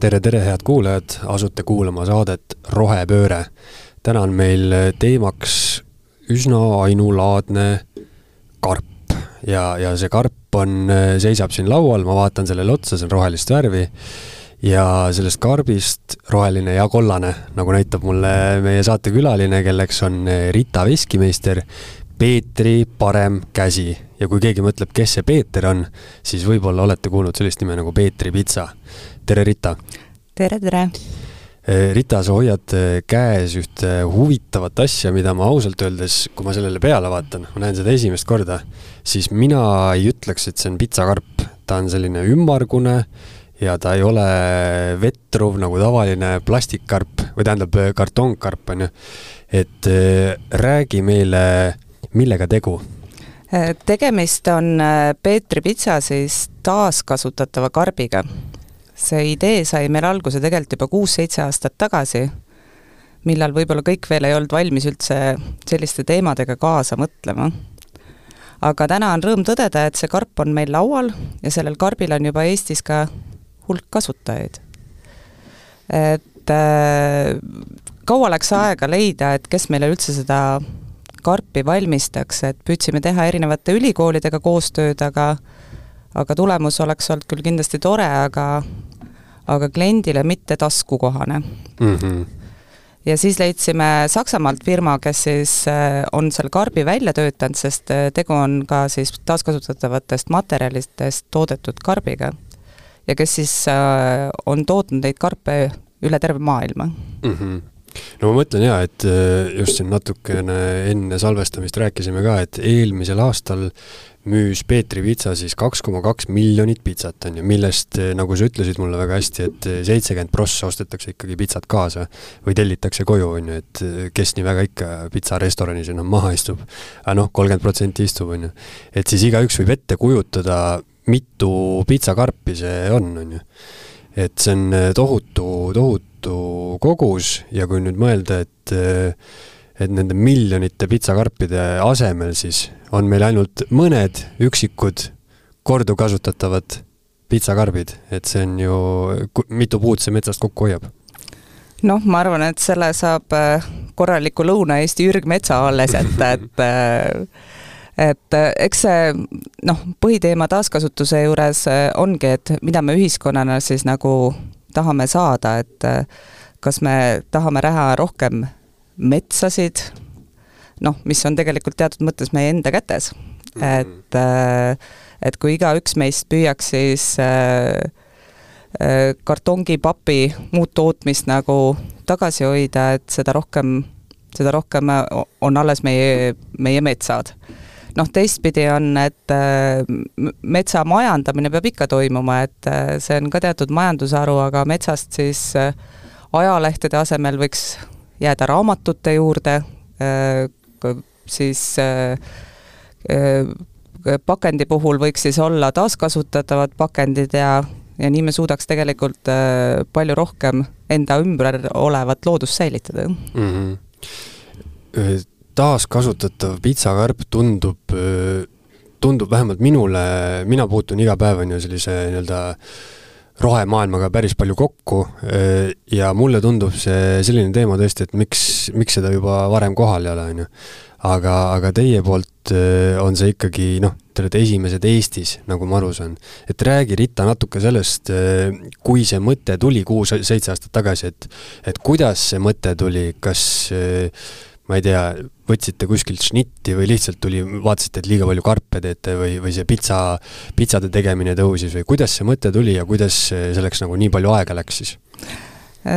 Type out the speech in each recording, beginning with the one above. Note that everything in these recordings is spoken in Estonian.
tere, tere, head kuulajad, asute kuulama saadet Rohepööre. täna on meil teemaks üsna ainulaadne karp ja, ja see karp on, seisab siin laual, ma vaatan sellele otsa, see on rohelist värvi ja sellest karbist roheline ja kollane, nagu näitab mulle meie saatekülaline, kelleks on Rita Veskimeister, Peetri parem käsi ja kui keegi mõtleb, kes see Peeter on, siis võib-olla olete kuulnud sellist nime nagu Peetri pitsa. Tere, Rita! tere, tere! Eh, Rita, sa hoiad eh, käes ühte huvitavat asja, mida ma ausalt öeldes, kui ma sellele peale vaatan, ma näen seda esimest korda, siis mina ei ütleks, et see on pitsakarp. ta on selline ümmargune ja ta ei ole vetruv nagu tavaline plastikkarp või tähendab kartonkarp, on ju. et eh, räägi meile, millega tegu tegemist on Peetri pitsa siis taaskasutatava karbiga see idee sai meil alguse tegelikult juba kuus-seitse aastat tagasi, millal võib-olla kõik veel ei olnud valmis üldse selliste teemadega kaasa mõtlema. aga täna on rõõm tõdeda, et see karp on meil laual ja sellel karbil on juba Eestis ka hulk kasutajaid. et äh, kaua läks aega leida, et kes meile üldse seda karpi valmistaks, et püüdsime teha erinevate ülikoolidega koostööd, aga aga tulemus oleks olnud küll kindlasti tore, aga aga kliendile mitte taskukohane mm. -hmm. ja siis leidsime Saksamaalt firma, kes siis äh, on seal karbi välja töötanud, sest äh, tegu on ka siis taaskasutatavatest materjalidest toodetud karbiga. ja kes siis äh, on tootnud neid karpe üle terve maailma mm. -hmm no ma mõtlen jaa, et just siin natukene enne salvestamist rääkisime ka, et eelmisel aastal müüs Peetri Pitsa siis kaks koma kaks miljonit pitsat, on ju, millest, eh, nagu sa ütlesid mulle väga hästi, et eh, seitsekümmend prossa ostetakse ikkagi pitsat kaasa või tellitakse koju, on ju, et eh, kes nii väga ikka pitsarestoranis enam maha istub. aga noh, kolmkümmend protsenti istub, on ju. et siis igaüks võib ette kujutada, mitu pitsakarpi see on, on ju. et see on tohutu, tohutu kogus ja kui nüüd mõelda, et et nende miljonite pitsakarpide asemel siis on meil ainult mõned üksikud korduvkasutatavad pitsakarbid, et see on ju, mitu puud see metsast kokku hoiab? noh, ma arvan, et selle saab äh, korraliku Lõuna-Eesti ürgmetsa alles jätta, et äh, et äh, eks see noh, põhiteema taaskasutuse juures ongi, et mida me ühiskonnana siis nagu tahame saada, et kas me tahame näha rohkem metsasid, noh, mis on tegelikult teatud mõttes meie enda kätes mm. -hmm. et, äh, et kui igaüks meist püüaks siis äh, äh, kartongipapi muud tootmist nagu tagasi hoida, et seda rohkem, seda rohkem on alles meie, meie metsad noh, teistpidi on, et metsa majandamine peab ikka toimuma, et see on ka teatud majandusharu, aga metsast siis ajalehtede asemel võiks jääda raamatute juurde, äh, siis äh, äh, pakendi puhul võiks siis olla taaskasutatavad pakendid ja, ja nii me suudaks tegelikult palju rohkem enda ümber olevat loodust säilitada mm. -hmm. taaskasutatav pitsakarp tundub, tundub vähemalt minule, mina puutun iga päev, on ju, sellise nii-öelda äh, rohemaailmaga päris palju kokku äh, ja mulle tundub see selline teema tõesti, et miks, miks seda juba varem kohal ei ole, on ju. aga, aga teie poolt äh, on see ikkagi noh, te olete esimesed Eestis, nagu ma aru saan. et räägi, Rita, natuke sellest, äh, kui see mõte tuli kuus-seitse aastat tagasi, et et kuidas see mõte tuli, kas ma ei tea, võtsite kuskilt šnitti või lihtsalt tuli, vaatasite, et liiga palju karpe teete või, või see pitsa, pitsade tegemine tõusis või kuidas see mõte tuli ja kuidas selleks nagu nii palju aega läks siis?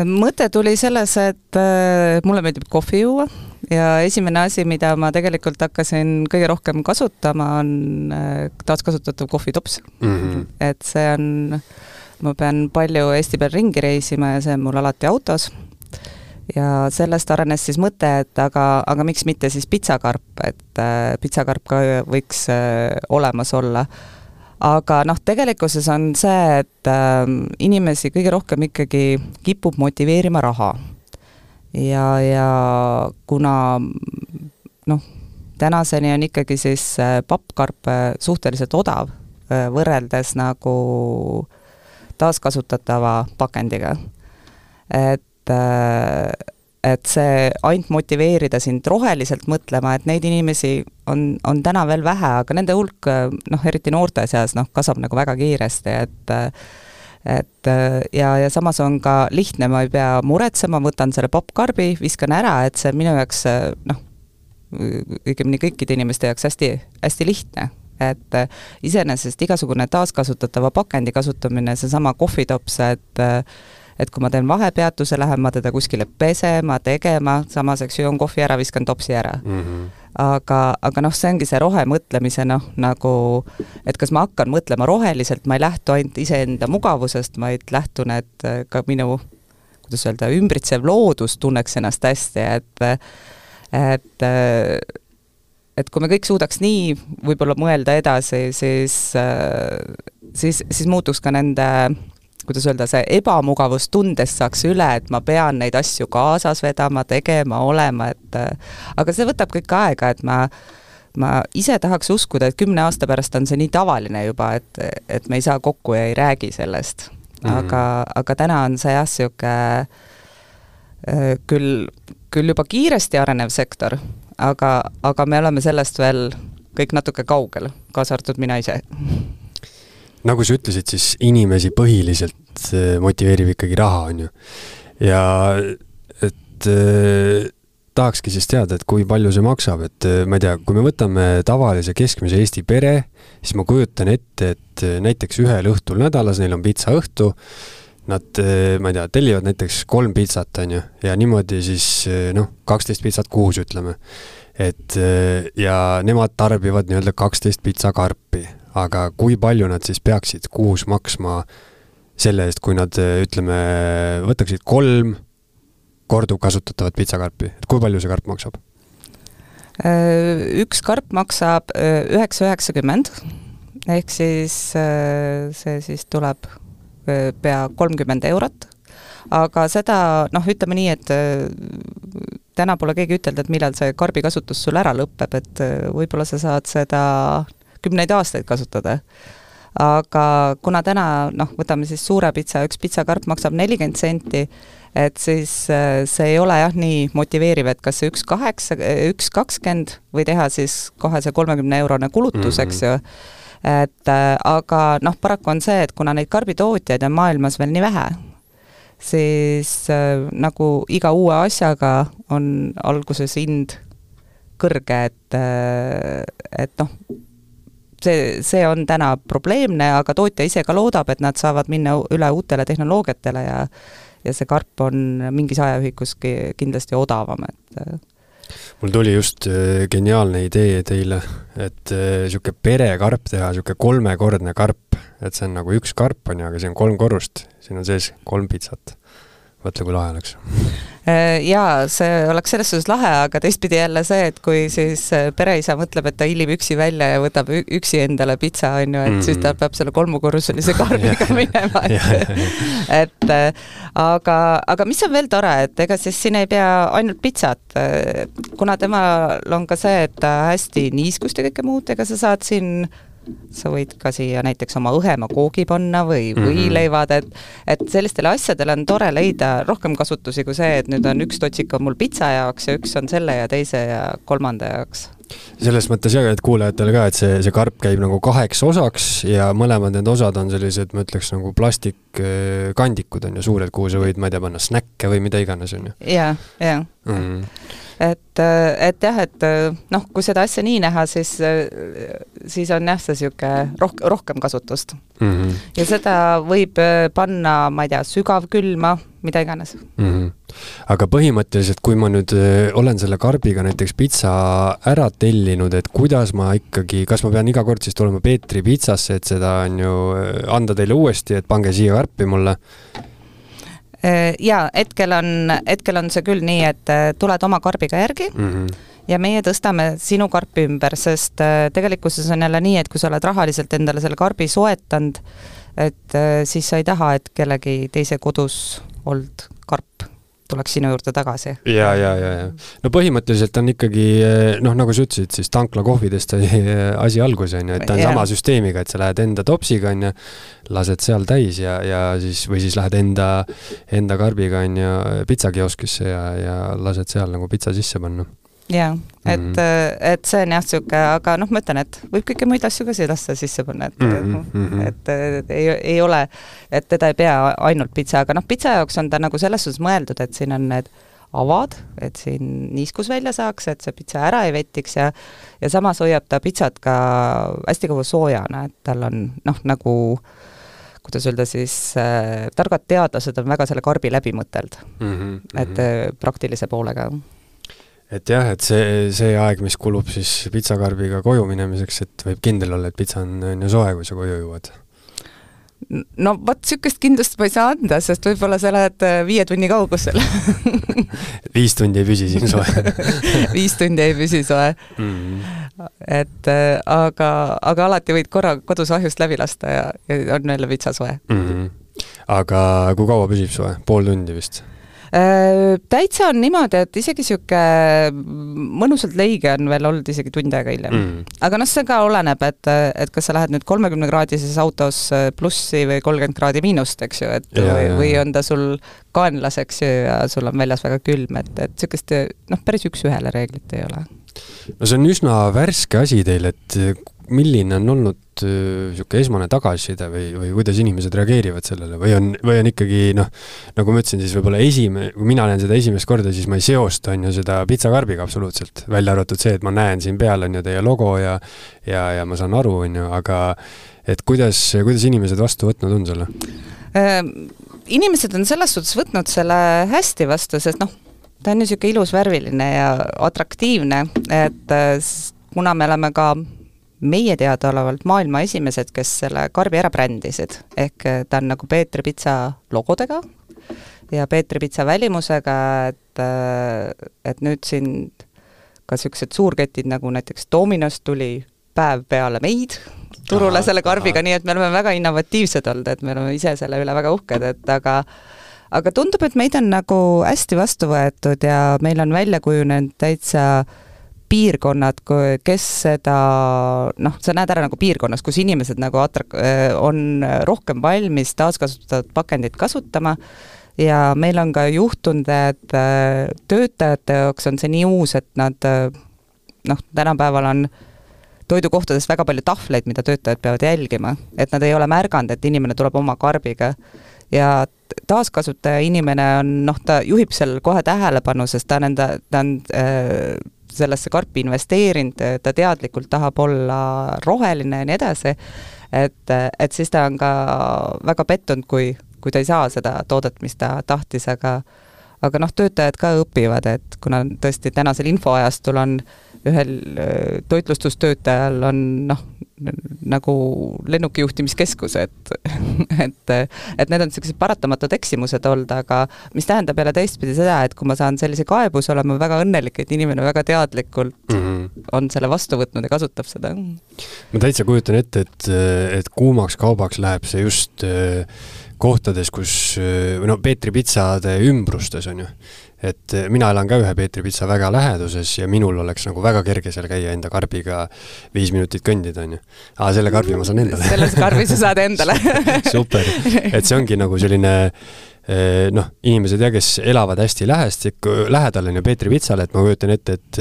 mõte tuli selles, et äh, mulle meeldib kohvi juua ja esimene asi, mida ma tegelikult hakkasin kõige rohkem kasutama, on äh, taaskasutatav kohvitops mm. -hmm. et see on, ma pean palju Eesti peal ringi reisima ja see on mul alati autos ja sellest arenes siis mõte, et aga, aga miks mitte siis pitsakarp, et äh, pitsakarp ka võiks äh, olemas olla. aga noh, tegelikkuses on see, et äh, inimesi kõige rohkem ikkagi kipub motiveerima raha. ja, ja kuna noh, tänaseni on ikkagi siis äh, pappkarp äh, suhteliselt odav äh, võrreldes nagu taaskasutatava pakendiga. et, et see ainult motiveerida sind roheliselt mõtlema, et neid inimesi on, on täna veel vähe, aga nende hulk noh, eriti noorte seas noh, kasvab nagu väga kiiresti, et et ja, ja samas on ka lihtne, ma ei pea muretsema, võtan selle poppkarbi, viskan ära, et see minu jaoks noh, õigemini kõikide inimeste jaoks hästi, hästi lihtne. Et iseenesest igasugune taaskasutatava pakendi kasutamine, seesama kohvitops, et et kui ma teen vahepeatuse, lähen ma teda kuskile pesema, tegema, samas eks ju joon kohvi ära, viskan topsi ära mm. -hmm. aga, aga noh, see ongi see rohemõtlemise noh, nagu et kas ma hakkan mõtlema roheliselt, ma ei lähtu ainult iseenda mugavusest, vaid lähtun, et ka minu kuidas öelda, ümbritsev loodus tunneks ennast hästi, et et et kui me kõik suudaks nii võib-olla mõelda edasi, siis, siis, siis muutuks ka nende kuidas öelda, see ebamugavustundest saaks üle, et ma pean neid asju kaasas vedama, tegema, olema, et aga see võtab kõik aega, et ma ma ise tahaks uskuda, et kümne aasta pärast on see nii tavaline juba, et, et me ei saa kokku ja ei räägi sellest mm. -hmm. aga, aga täna on see jah, niisugune küll, küll juba kiiresti arenev sektor, aga, aga me oleme sellest veel kõik natuke kaugel, kaasa arvatud mina ise. Nagu sa ütlesid, siis inimesi põhiliselt eh, motiveerib ikkagi raha, on ju. ja et äh, tahakski siis teada, et kui palju see maksab, et äh, ma ei tea, kui me võtame tavalise keskmise Eesti pere, siis ma kujutan ette, et näiteks ühel õhtul nädalas neil on pitsaõhtu, nad, ma ei tea, tellivad näiteks kolm pitsat, on ju, ja niimoodi siis noh, kaksteist pitsat kuus, ütleme et eh, ja nemad tarbivad nii-öelda kaksteist pitsakarpi, aga kui palju nad siis peaksid kuus maksma selle eest, kui nad ütleme, võtaksid kolm korduvkasutatavat pitsakarpi, et kui palju see karp maksab? Äh, üks karp maksab äh, üheksa üheksakümmend, ehk siis äh, see siis tuleb pea kolmkümmend eurot, aga seda noh, ütleme nii, et täna pole keegi ütelnud, et millal see karbikasutus sul ära lõpeb, et võib-olla sa saad seda kümneid aastaid kasutada. aga kuna täna noh, võtame siis suure pitsa, üks pitsakarp maksab nelikümmend senti, et siis äh, see ei ole jah nii motiveeriv, et kas see üks kaheksa, üks kakskümmend või teha siis kohe see kolmekümne eurone kulutus mm, -hmm. eks ju, et äh, aga noh, paraku on see, et kuna neid karbitootjaid on maailmas veel nii vähe, siis äh, nagu iga uue asjaga on alguses hind kõrge, et, äh, et noh, see, see on täna probleemne, aga tootja ise ka loodab, et nad saavad minna üle uutele tehnoloogiatele ja ja see karp on mingis ajaühikus kindlasti odavam, et äh. mul tuli just geniaalne idee teile, et niisugune perekarp teha, niisugune kolmekordne karp, et see on nagu üks karp, on ju, aga see on kolm korrust siin on sees kolm pitsat. Mõtle, kui lahe oleks. Äh, jaa, see oleks selles suhtes lahe, aga teistpidi jälle see, et kui siis äh, pereisa mõtleb, et ta hillib üksi välja ja võtab üksi endale pitsa, on ju, et mm siis ta peab selle kolmukorruselise karbiga minema, et et äh, aga, aga mis on veel tore, et ega siis siin ei pea ainult pitsat, kuna temal on ka see, et ta hästi niiskust ja kõike muud, ega sa saad siin sa võid ka siia näiteks oma õhema koogi panna või mhm. võileivad, et et sellistele asjadele on tore leida rohkem kasutusi kui see, et nüüd on üks totsik on mul pitsa jaoks ja üks on selle ja teise ja kolmanda jaoks selles mõttes jah, et kuulajatele ka, et see, see karp käib nagu kaheks osaks ja mõlemad need osad on sellised, ma ütleks nagu plastikkandikud on ju, suured, kuhu sa võid, ma ei tea, panna snäkke või mida iganes, on ju. jaa, jaa mm et, et jah, et noh, kui seda asja nii näha, siis, siis on jah, see niisugune rohkem, rohkem kasutust mm. -hmm. ja seda võib panna, ma ei tea, sügavkülma, mida iganes mm. -hmm. aga põhimõtteliselt, kui ma nüüd olen selle karbiga näiteks pitsa ära tellinud, et kuidas ma ikkagi, kas ma pean iga kord siis tulema Peetri pitsasse, et seda on ju, anda teile uuesti, et pange siia karpi mulle Äh, jaa, hetkel on, hetkel on see küll nii, et äh, tuled oma karbiga järgi mm -hmm. ja meie tõstame sinu karpi ümber, sest äh, tegelikkuses on jälle nii, et kui sa oled rahaliselt endale selle karbi soetanud, et siis sa ei taha, et kellegi teise kodus olnud karp tuleks sinu juurde tagasi. ja, ja, ja, ja no põhimõtteliselt on ikkagi noh, nagu sa ütlesid, siis tankla kohvidest sai asi alguse, on ju, et ta on ja. sama süsteemiga, et sa lähed enda topsiga, on ju, lased seal täis ja, ja siis, või siis lähed enda, enda karbiga, on ju, pitsakioskisse ja, ja lased seal nagu pitsa sisse panna jaa, et mm, -hmm. et see on jah, niisugune, aga noh, ma ütlen, et võib kõiki muid asju ka sillasse sisse panna, et mm, -hmm. et, et ei, ei ole, et teda ei pea ainult pitsa, aga noh, pitsa jaoks on ta nagu selles suhtes mõeldud, et siin on need avad, et siin niiskus välja saaks, et see pitsa ära ei vettiks ja ja samas hoiab ta pitsat ka hästi kaua soojana, et tal on noh, nagu kuidas öelda siis äh,, targad teadlased on väga selle karbi läbi mõtelnud mm, -hmm. et äh, praktilise poolega et jah, et see, see aeg, mis kulub siis pitsakarbiga koju minemiseks, et võib kindel olla, et pitsa on, on ju soe, kui sa koju jõuad? no vot, niisugust kindlust ma ei saa anda, sest võib-olla sa oled äh, viie tunni kaugusel viis tundi ei püsi siin soe viis tundi ei püsi soe mm. -hmm. et äh, aga, aga alati võid korra kodus ahjust läbi lasta ja, ja on jälle pitsa soe mm. -hmm. aga kui kaua püsib soe? pool tundi vist? Äh, täitsa on niimoodi, et isegi niisugune mõnusalt leige on veel olnud isegi tund aega hiljem. Mm.. aga noh, see ka oleneb, et, et kas sa lähed nüüd kolmekümnekraadises autos äh, plussi või kolmkümmend kraadi miinust, eks ju, et ja, või, või on ta sul kaenlas, eks ju, ja sul on väljas väga külm, et, et niisugust noh, päris üks-ühele reeglit ei ole. no see on üsna värske asi teil, et milline on olnud niisugune esmane tagasiside või, või kuidas inimesed reageerivad sellele või on, või on ikkagi noh, nagu ma ütlesin, siis võib-olla esime-, kui mina näen seda esimest korda, siis ma ei seosta, on ju, seda pitsakarbiga absoluutselt, välja arvatud see, et ma näen siin peal, on ju, teie logo ja ja, ja ma saan aru, on ju, aga et kuidas, kuidas inimesed vastu võtnud on selle ähm,? Inimesed on selles suhtes võtnud selle hästi vastu, sest noh, ta on niisugune ilus, värviline ja atraktiivne, et kuna me oleme ka meie teadaolevalt maailma esimesed, kes selle karbi ära brändisid, ehk äh, ta on nagu Peetri pitsa logodega ja Peetri pitsa välimusega, et, äh, et nüüd siin ka niisugused suurketid nagu näiteks Dominos tuli päev peale meid turule aha, selle karbiga, nii et me oleme väga innovatiivsed olnud, et me oleme ise selle üle väga uhked, et aga aga tundub, et meid on nagu hästi vastu võetud ja meil on välja kujunenud täitsa äh, piirkonnad, kes seda noh, sa näed ära nagu piirkonnas, kus inimesed nagu atrak-, on rohkem valmis taaskasutatud pakendit kasutama. Ja meil on ka juhtunud, et äh, töötajate jaoks on see nii uus, et nad äh, noh, tänapäeval on toidukohtades väga palju tahvleid, mida töötajad peavad jälgima, et nad ei ole märganud, et inimene tuleb oma karbiga ja taaskasutaja inimene on noh, ta juhib seal kohe tähelepanu, sest ta on enda, ta on äh, sellesse karpi investeerinud, ta teadlikult tahab olla roheline ja nii edasi, et, et siis ta on ka väga pettunud, kui, kui ta ei saa seda toodet, mis ta tahtis, aga aga noh, töötajad ka õpivad, et kuna tõesti tänasel infoajastul on ühel toitlustustöötajal on noh, nagu lennukijuhtimiskeskus, et et, et need on niisugused paratamatud eksimused olnud, aga mis tähendab jälle teistpidi seda, et kui ma saan sellise kaebuse, olen ma väga õnnelik, et inimene väga teadlikult mm -hmm. on selle vastu võtnud ja kasutab seda. ma täitsa kujutan ette, et, et kuumaks kaubaks läheb see just kohtades, kus, või no Peetri pitsade ümbrustes, on ju et eh, mina elan ka ühe Peetri pitsa väga läheduses ja minul oleks nagu väga kerge seal käia enda karbiga viis minutit kõndida, on ju. aa, selle karbi ma saan endale. selle karbi sa saad endale super, et see ongi nagu selline eh, noh, inimesed jah, kes elavad hästi lähestikku, lähedal on ju Peetri pitsale, et ma kujutan ette, et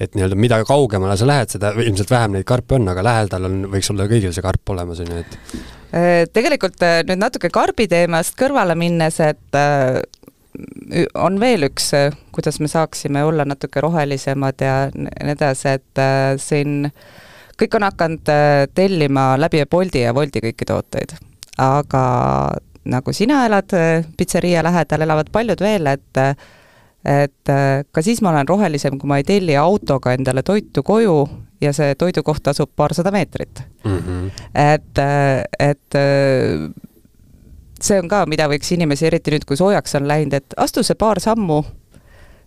et nii-öelda mida kaugemale sa lähed, seda ilmselt vähem neid karpe on, aga lähedal on, võiks olla kõigil see karp olemas, on ju, et tegelikult nüüd natuke karbi teemast kõrvale minnes, et on veel üks, kuidas me saaksime olla natuke rohelisemad ja nii edasi, et äh, siin kõik on hakanud äh, tellima läbi Bolti ja Wolti kõiki tooteid. aga nagu sina elad äh, pitseria lähedal, elavad paljud veel, et et ka siis ma olen rohelisem, kui ma ei telli autoga endale toitu koju ja see toidukoht asub paarsada meetrit mm. -hmm. et, et see on ka, mida võiks inimesi, eriti nüüd, kui soojaks on läinud, et astu see paar sammu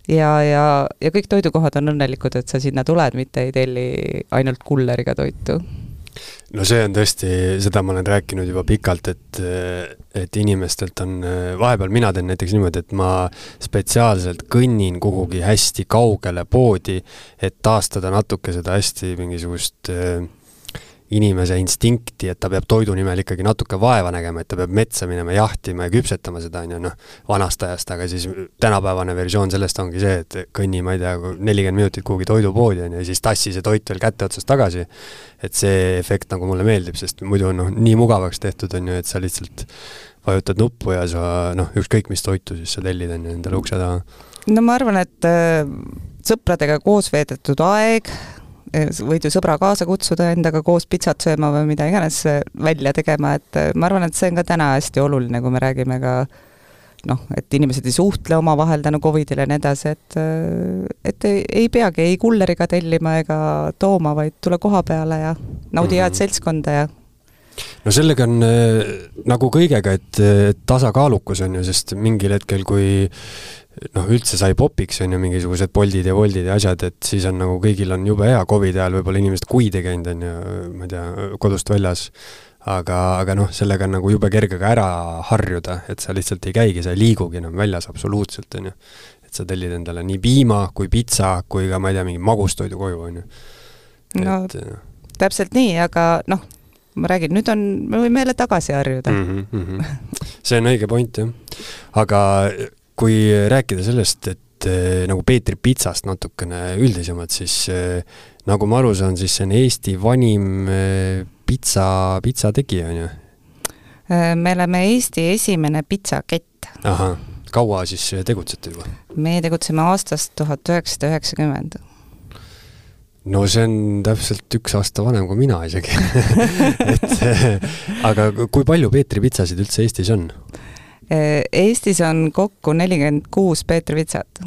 ja, ja, ja kõik toidukohad on õnnelikud, et sa sinna tuled, mitte ei telli ainult kulleriga toitu no see on tõesti, seda ma olen rääkinud juba pikalt, et, et inimestelt on, vahepeal mina teen näiteks niimoodi, et ma spetsiaalselt kõnnin kuhugi hästi kaugele poodi, et taastada natuke seda hästi mingisugust äh, inimese instinkti, et ta peab toidu nimel ikkagi natuke vaeva nägema, et ta peab metsa minema jahtima ja küpsetama seda, on ju, noh, vanast ajast, aga siis tänapäevane versioon sellest ongi see, et kõnni, ma ei tea, nelikümmend minutit kuhugi toidupoodi, on ju, ja siis tassi see toit veel käte otsas tagasi, et see efekt nagu mulle meeldib, sest muidu on noh, nii mugavaks tehtud, on ju, et sa lihtsalt vajutad nuppu ja sa noh, ükskõik mis toitu siis sa tellid, on ju, endale ukse taha. no ma arvan, et äh, sõpradega koos veedetud aeg, võid ju sõbra kaasa kutsuda endaga koos pitsat sööma või mida iganes välja tegema, et äh, ma arvan, et see on ka täna hästi oluline, kui me räägime ka noh, et inimesed ei suhtle omavahel tänu Covidile ja nii edasi, et äh, et ei, ei peagi ei kulleriga tellima ega tooma, vaid tule koha peale ja naudi head mm -hmm. seltskonda ja no sellega on nagu kõigega, et tasakaalukus on ju, sest mingil hetkel, kui noh, üldse sai popiks, on ju, mingisugused Boltid ja Woltid ja asjad, et siis on nagu kõigil on jube hea, Covidi ajal võib-olla inimesed kuid ei käinud, on ju, ma ei tea, kodust väljas, aga, aga noh, sellega on nagu jube kerge ka ära harjuda, et sa lihtsalt ei käigi, sa ei liigugi enam väljas absoluutselt, on ju. et sa tellid endale nii piima kui pitsa kui ka, ma ei tea, mingi magustoidu koju, on ju. no et, täpselt nii, aga noh, ma räägin, nüüd on, me võime jälle tagasi harjuda mm. -hmm. see on õige point, jah. aga kui rääkida sellest, et äh, nagu Peetri pitsast natukene üldisemalt, siis äh, nagu ma aru saan, siis see on Eesti vanim äh, pitsa, pitsategija, on ju? me oleme Eesti esimene pitsakett. ahah, kaua siis tegutsete juba? me tegutseme aastast tuhat üheksasada üheksakümmend no see on täpselt üks aasta vanem kui mina isegi et aga kui palju Peetri pitsasid üldse Eestis on? Eh, Eestis on kokku nelikümmend kuus Peetri Vitsat.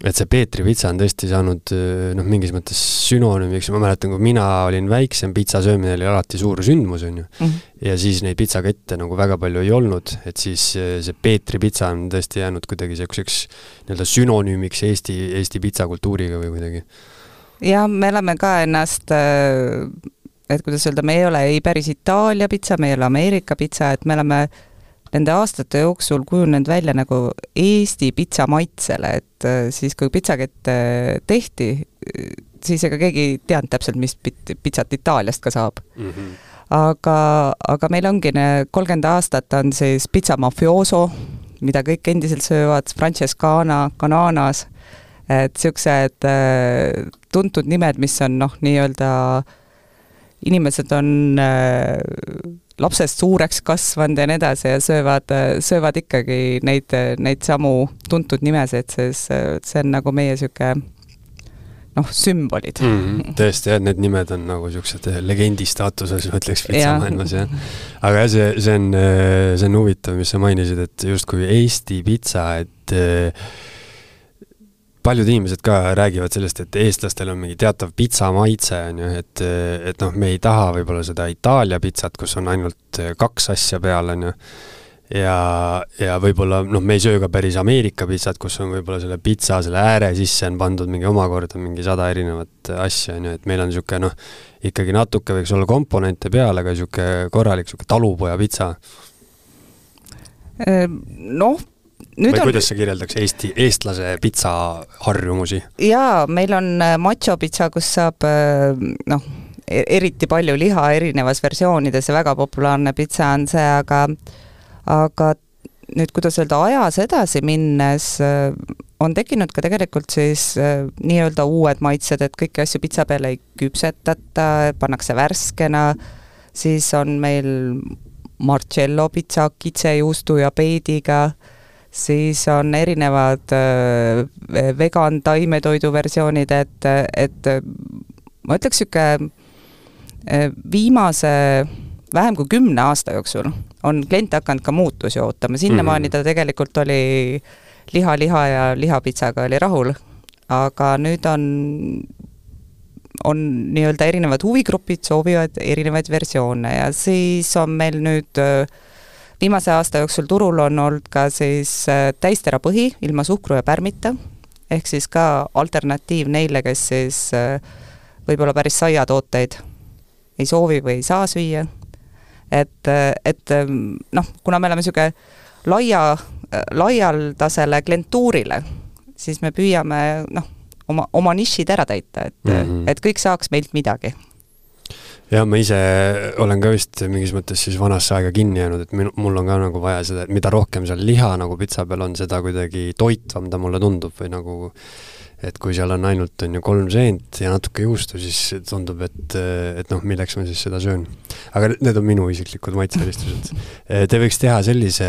et see Peetri Vitsa on tõesti saanud eh, noh, mingis mõttes sünonüümiks, ma mäletan, kui mina olin väiksem, pitsa söömine oli alati suur sündmus, on ju mm. -hmm. ja siis neid pitsakette nagu väga palju ei olnud, et siis eh, see Peetri Pitsa on tõesti jäänud kuidagi niisuguseks nii-öelda sünonüümiks Eesti, Eesti pitsakultuuriga või kuidagi. jah, me oleme ka ennast et kuidas öelda, me ei ole ei päris Itaalia pitsa, me ei ole Ameerika pitsa, et me oleme nende aastate jooksul kujunenud välja nagu Eesti pitsa maitsele, et äh, siis, kui pitsakett tehti, siis ega keegi ei teadnud täpselt, mis pit-, pitsat Itaaliast ka saab mm. -hmm. aga, aga meil ongi kolmkümmend aastat on siis pitsa mafioso, mida kõik endiselt söövad, Francescana, Cananas, et niisugused äh, tuntud nimed, mis on noh, nii-öelda inimesed on äh, lapsest suureks kasvanud ja nii edasi ja söövad, söövad ikkagi neid, neid samu tuntud nimesid, siis see on nagu meie niisugune noh, sümbolid mm. -hmm. tõesti jah, need nimed on nagu niisugused legendi staatuses, ma ütleks pitsamaailmas jah. aga jah, see, see on, see on huvitav, mis sa mainisid, et justkui Eesti pitsa, et paljud inimesed ka räägivad sellest, et eestlastel on mingi teatav pitsa maitse, on ju, et, et noh, me ei taha võib-olla seda Itaalia pitsat, kus on ainult kaks asja peal, on ju, ja, ja võib-olla noh, me ei söö ka päris Ameerika pitsat, kus on võib-olla selle pitsa, selle ääre sisse on pandud mingi omakorda mingi sada erinevat asja, on ju, et meil on niisugune noh, ikkagi natuke võiks olla komponente peal, aga niisugune korralik niisugune talupojapitsa. Noh, nüüd või on... kuidas sa kirjeldaks Eesti, eestlase pitsa harjumusi? jaa, meil on äh, macho pitsa, kus saab äh, noh, e-, eriti palju liha erinevas versioonides ja väga populaarne pitsa on see, aga aga nüüd, kuidas öelda, ajas edasi minnes äh, on tekkinud ka tegelikult siis nii-öelda uued maitsed, et kõiki asju pitsa peale ei küpsetata, pannakse värskena, siis on meil Marcello pitsa kitsejuustu ja peidiga siis on erinevad äh, vegan taimetoidu versioonid, et, et ma ütleks, niisugune äh, viimase vähem kui kümne aasta jooksul on klient hakanud ka muutusi ootama, sinnamaani mm -hmm. ta tegelikult oli liha, liha ja lihapitsaga oli rahul, aga nüüd on, on nii-öelda erinevad huvigrupid soovivad erinevaid versioone ja siis on meil nüüd äh, viimase aasta jooksul turul on olnud ka siis äh, täisterapõhi ilma suhkru ja pärmita, ehk siis ka alternatiiv neile, kes siis äh, võib-olla päris saiatooteid ei soovi või ei saa süüa. et, et noh, kuna me oleme niisugune laia, laialdasele klientuurile, siis me püüame noh, oma, oma nišid ära täita, et mm, -hmm. et kõik saaks meilt midagi jah, ma ise olen ka vist mingis mõttes siis vanasse aega kinni jäänud, et minu, mul on ka nagu vaja seda, et mida rohkem seal liha nagu pitsa peal on, seda kuidagi toitvam ta mulle tundub või nagu et kui seal on ainult, on ju, kolm seent ja natuke juustu, siis tundub, et, et noh, milleks ma siis seda söön. aga need on minu isiklikud maitseelistused. Te võiks teha sellise,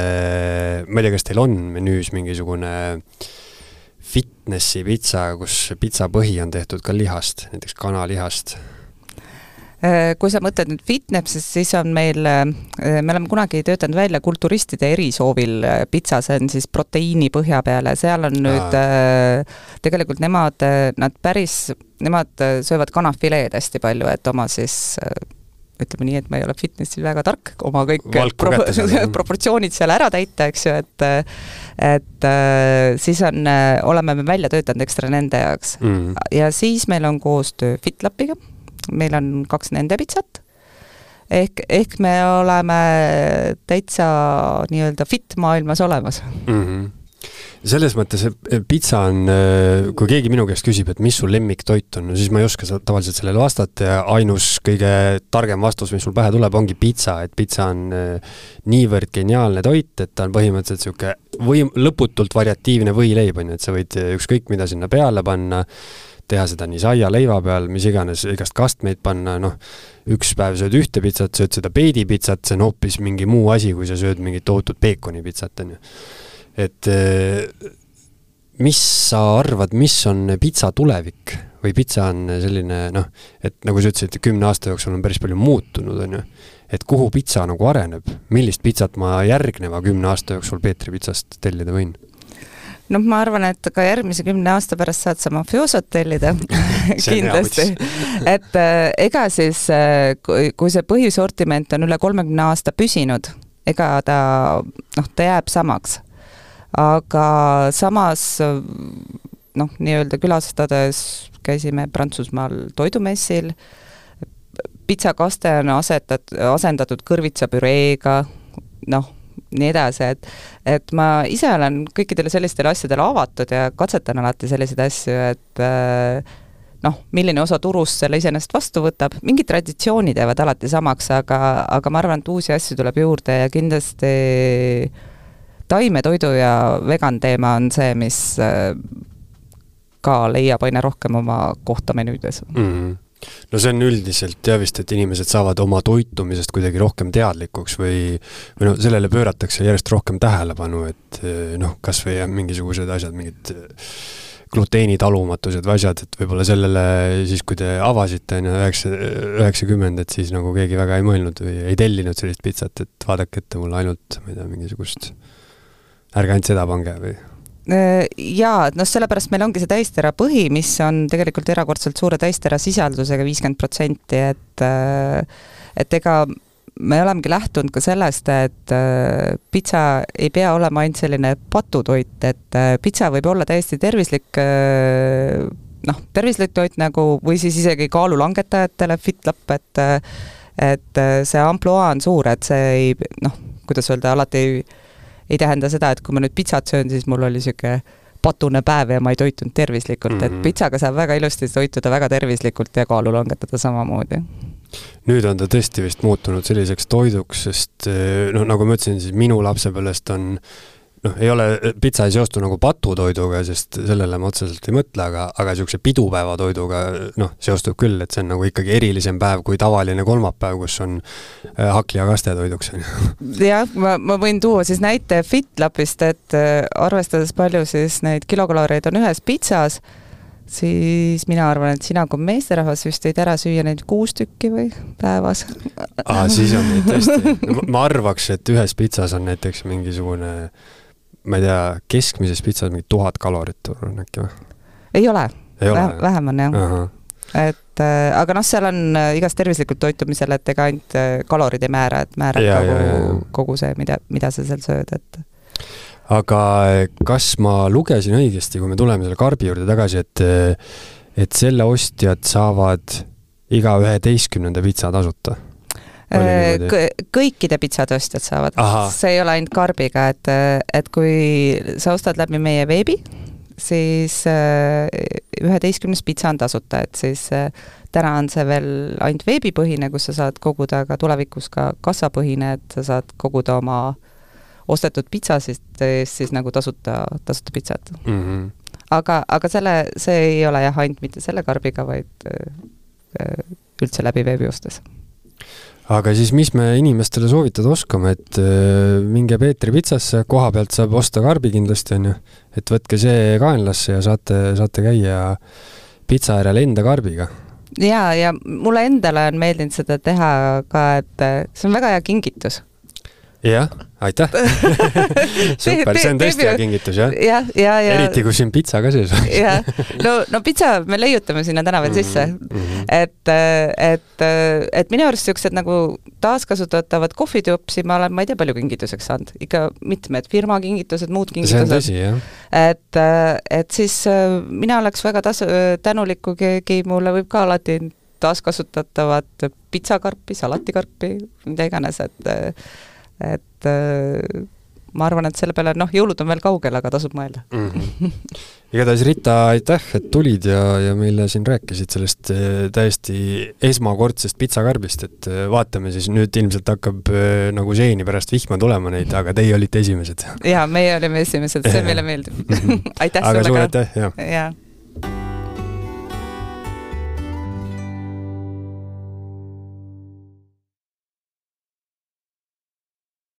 ma ei tea, kas teil on menüüs mingisugune fitnessi pitsa, kus pitsa põhi on tehtud ka lihast, näiteks kanalihast kui sa mõtled nüüd fitness'ist, siis on meil, äh, me oleme kunagi töötanud välja kulturistide erisoovil äh, pitsa, see on siis proteiini põhja peale, seal on nüüd Aa. tegelikult nemad, nad päris, nemad söövad kanafileed hästi palju, et oma siis ütleme nii, et ma ei ole fitnessil väga tark, oma kõik pro proportsioonid seal ära täita, eks ju, et et siis on, oleme me välja töötanud ekstra nende jaoks. Mm.. ja siis meil on koostöö FitLapiga meil on kaks nende pitsat, ehk, ehk me oleme täitsa nii-öelda fit maailmas olemas. Mm. -hmm selles mõttes pitsa on, kui keegi minu käest küsib, et mis su lemmiktoit on, no siis ma ei oska tavaliselt sellele vastata ja ainus kõige targem vastus, mis mul pähe tuleb, ongi pitsa, et pitsa on niivõrd geniaalne toit, et ta on põhimõtteliselt niisugune võim-, lõputult variatiivne võileib, on ju, et sa võid ükskõik mida sinna peale panna teha seda nii saia, leiva peal, mis iganes, igast kastmeid panna, noh, üks päev sööd ühte pitsat, sööd seda peedipitsat, see on hoopis mingi muu asi, kui sa sööd mingit tohutut peekonipitsat, on ju. et eh, mis sa arvad, mis on pitsa tulevik või pitsa on selline noh, et nagu sa ütlesid, kümne aasta jooksul on päris palju muutunud, on ju, et kuhu pitsa nagu areneb, millist pitsat ma järgneva kümne aasta jooksul Peetri pitsast tellida võin? Noh, ma arvan, et ka järgmise kümne aasta pärast saad sa mafiosot tellida kindlasti. et äh, ega siis, äh, kui see põhisortiment on üle kolmekümne aasta püsinud, ega ta noh, ta jääb samaks. aga samas noh, nii-öelda külastades käisime Prantsusmaal toidumessil, pitsakaste on asetat-, asendatud kõrvitsapüreega, noh nii edasi, et et ma ise olen kõikidele sellistele asjadele avatud ja katsetan alati selliseid asju, et äh, noh, milline osa turust selle iseenesest vastu võtab, mingid traditsioonid jäävad alati samaks, aga, aga ma arvan, et uusi asju tuleb juurde ja kindlasti taimetoidu ja vegan teema on see, mis äh, ka leiab aina rohkem oma kohta menüüdes mm. -hmm no see on üldiselt jah vist, et inimesed saavad oma toitumisest kuidagi rohkem teadlikuks või, või noh, sellele pööratakse järjest rohkem tähelepanu, et eh, noh, kas või mingisugused asjad, mingid eh, gluteenitalumatused või asjad, et võib-olla sellele siis, kui te avasite, on ju, üheksa, üheksakümmend, et siis nagu keegi väga ei mõelnud või ei tellinud sellist pitsat, et vaadake ette mulle ainult, ma ei tea, mingisugust, ärge ainult seda pange või Äh, jaa, noh, sellepärast meil ongi see täistera põhi, mis on tegelikult erakordselt suure täistera sisaldusega, viiskümmend protsenti, et äh, et ega me olemegi lähtunud ka sellest, et äh, pitsa ei pea olema ainult selline patutoit, et pitsa võib olla täiesti tervislik noh, tervislik toit nagu, või siis isegi kaalulangetajatele fit lapp, et et see ampluaa on suur, et see ei noh, kuidas öelda, alati ei ei tähenda seda, et kui ma nüüd pitsat söön, siis mul oli niisugune patune päev ja ma ei toitunud tervislikult mm, -hmm. et mhm. pitsaga saab väga ilusti toituda väga tervislikult ja kaalu langetada samamoodi nüüd on ta tõesti vist muutunud selliseks toiduks, sest noh, nagu ma ütlesin, siis minu lapsepõlvest on noh, ei ole, pitsa ei seostu nagu patutoiduga, sest sellele ma otseselt ei mõtle, aga, aga niisuguse pidupäevatoiduga noh, seostub küll, et see on nagu ikkagi erilisem päev kui tavaline kolmapäev, kus on äh, hakk- ja kastetoiduks, on ju. jah, ma, ma võin tuua siis näite FitLapist, et äh, arvestades palju siis neid kilokaloreid on ühes pitsas, siis mina arvan, et sina kui meesterahvas vist võid ära süüa neid kuus tükki või päevas. aa, siis on neid tõesti no,. ma arvaks, et ühes pitsas on näiteks mingisugune ma ei tea, keskmises pitsas mingi tuhat kalorit on äkki või? ei ole, Väh, vähem on jah. et äh, aga noh, seal on äh, igas tervislikult toitumisel, et ega ainult äh, kalorid ei määra, et määrab ja, kogu, ja, kogu see, mida, mida sa seal sööd, et aga äh, kas ma lugesin õigesti, kui me tuleme selle karbi juurde tagasi, et äh, et selle ostjad saavad iga üheteistkümnenda pitsa tasuta Oli Äh, niimoodi? kõ- kõikide pitsatõstjad saavad see ei ole ainult karbiga, et, et kui sa ostad läbi meie veebi, siis äh, üheteistkümnes pitsa on tasuta, et siis äh, täna on see veel ainult veebipõhine, kus sa saad koguda, aga tulevikus ka kassapõhine, et sa saad koguda oma ostetud pitsasid eest siis nagu tasuta, tasuta pitsat. mm. -hmm. aga, aga selle, see ei ole jah, ainult mitte selle karbiga, vaid äh, üldse läbi veebi ostes aga siis mis me inimestele soovitada oskame, et äh, minge Peetri pitsasse, koha pealt saab osta karbi kindlasti, on ju, et võtke see kaenlasse ja saate, saate käia pitsa äärel enda karbiga. jaa, ja mulle endale on meeldinud seda teha ka, et äh, see on väga hea kingitus. jah, aitäh super, see on tõesti hea kingitus, jah. jah, ja, ja, eriti, kui siin pitsa ka sees on. jah, no, no pitsa me leiutame sinna täna veel sisse. -hmm. et, et, et minu arust niisugused nagu taaskasutatavad kohvitupsi ma olen, ma ei tea, palju kingituseks saanud, ikka mitmed firma kingitused, muud see on kingitused. tõsi, jah. et, et siis äh, mina oleks väga tas-, tänulik, kui keegi mulle võib ka alati taaskasutatavat pitsakarpi, salatikarpi, mida iganes, et et äh, ma arvan, et selle peale, noh, jõulud on veel kaugel, aga tasub mõelda. mm. -hmm. igatahes Rita, aitäh, et tulid ja, ja meile siin rääkisid sellest eh, täiesti esmakordsest pitsakarbist, et eh, vaatame siis nüüd ilmselt hakkab nagu seeni pärast vihma tulema neid, aga teie olite esimesed. jaa, meie olime esimesed, see meile meeldib. aitäh aga sulle ka. aitäh ja jaa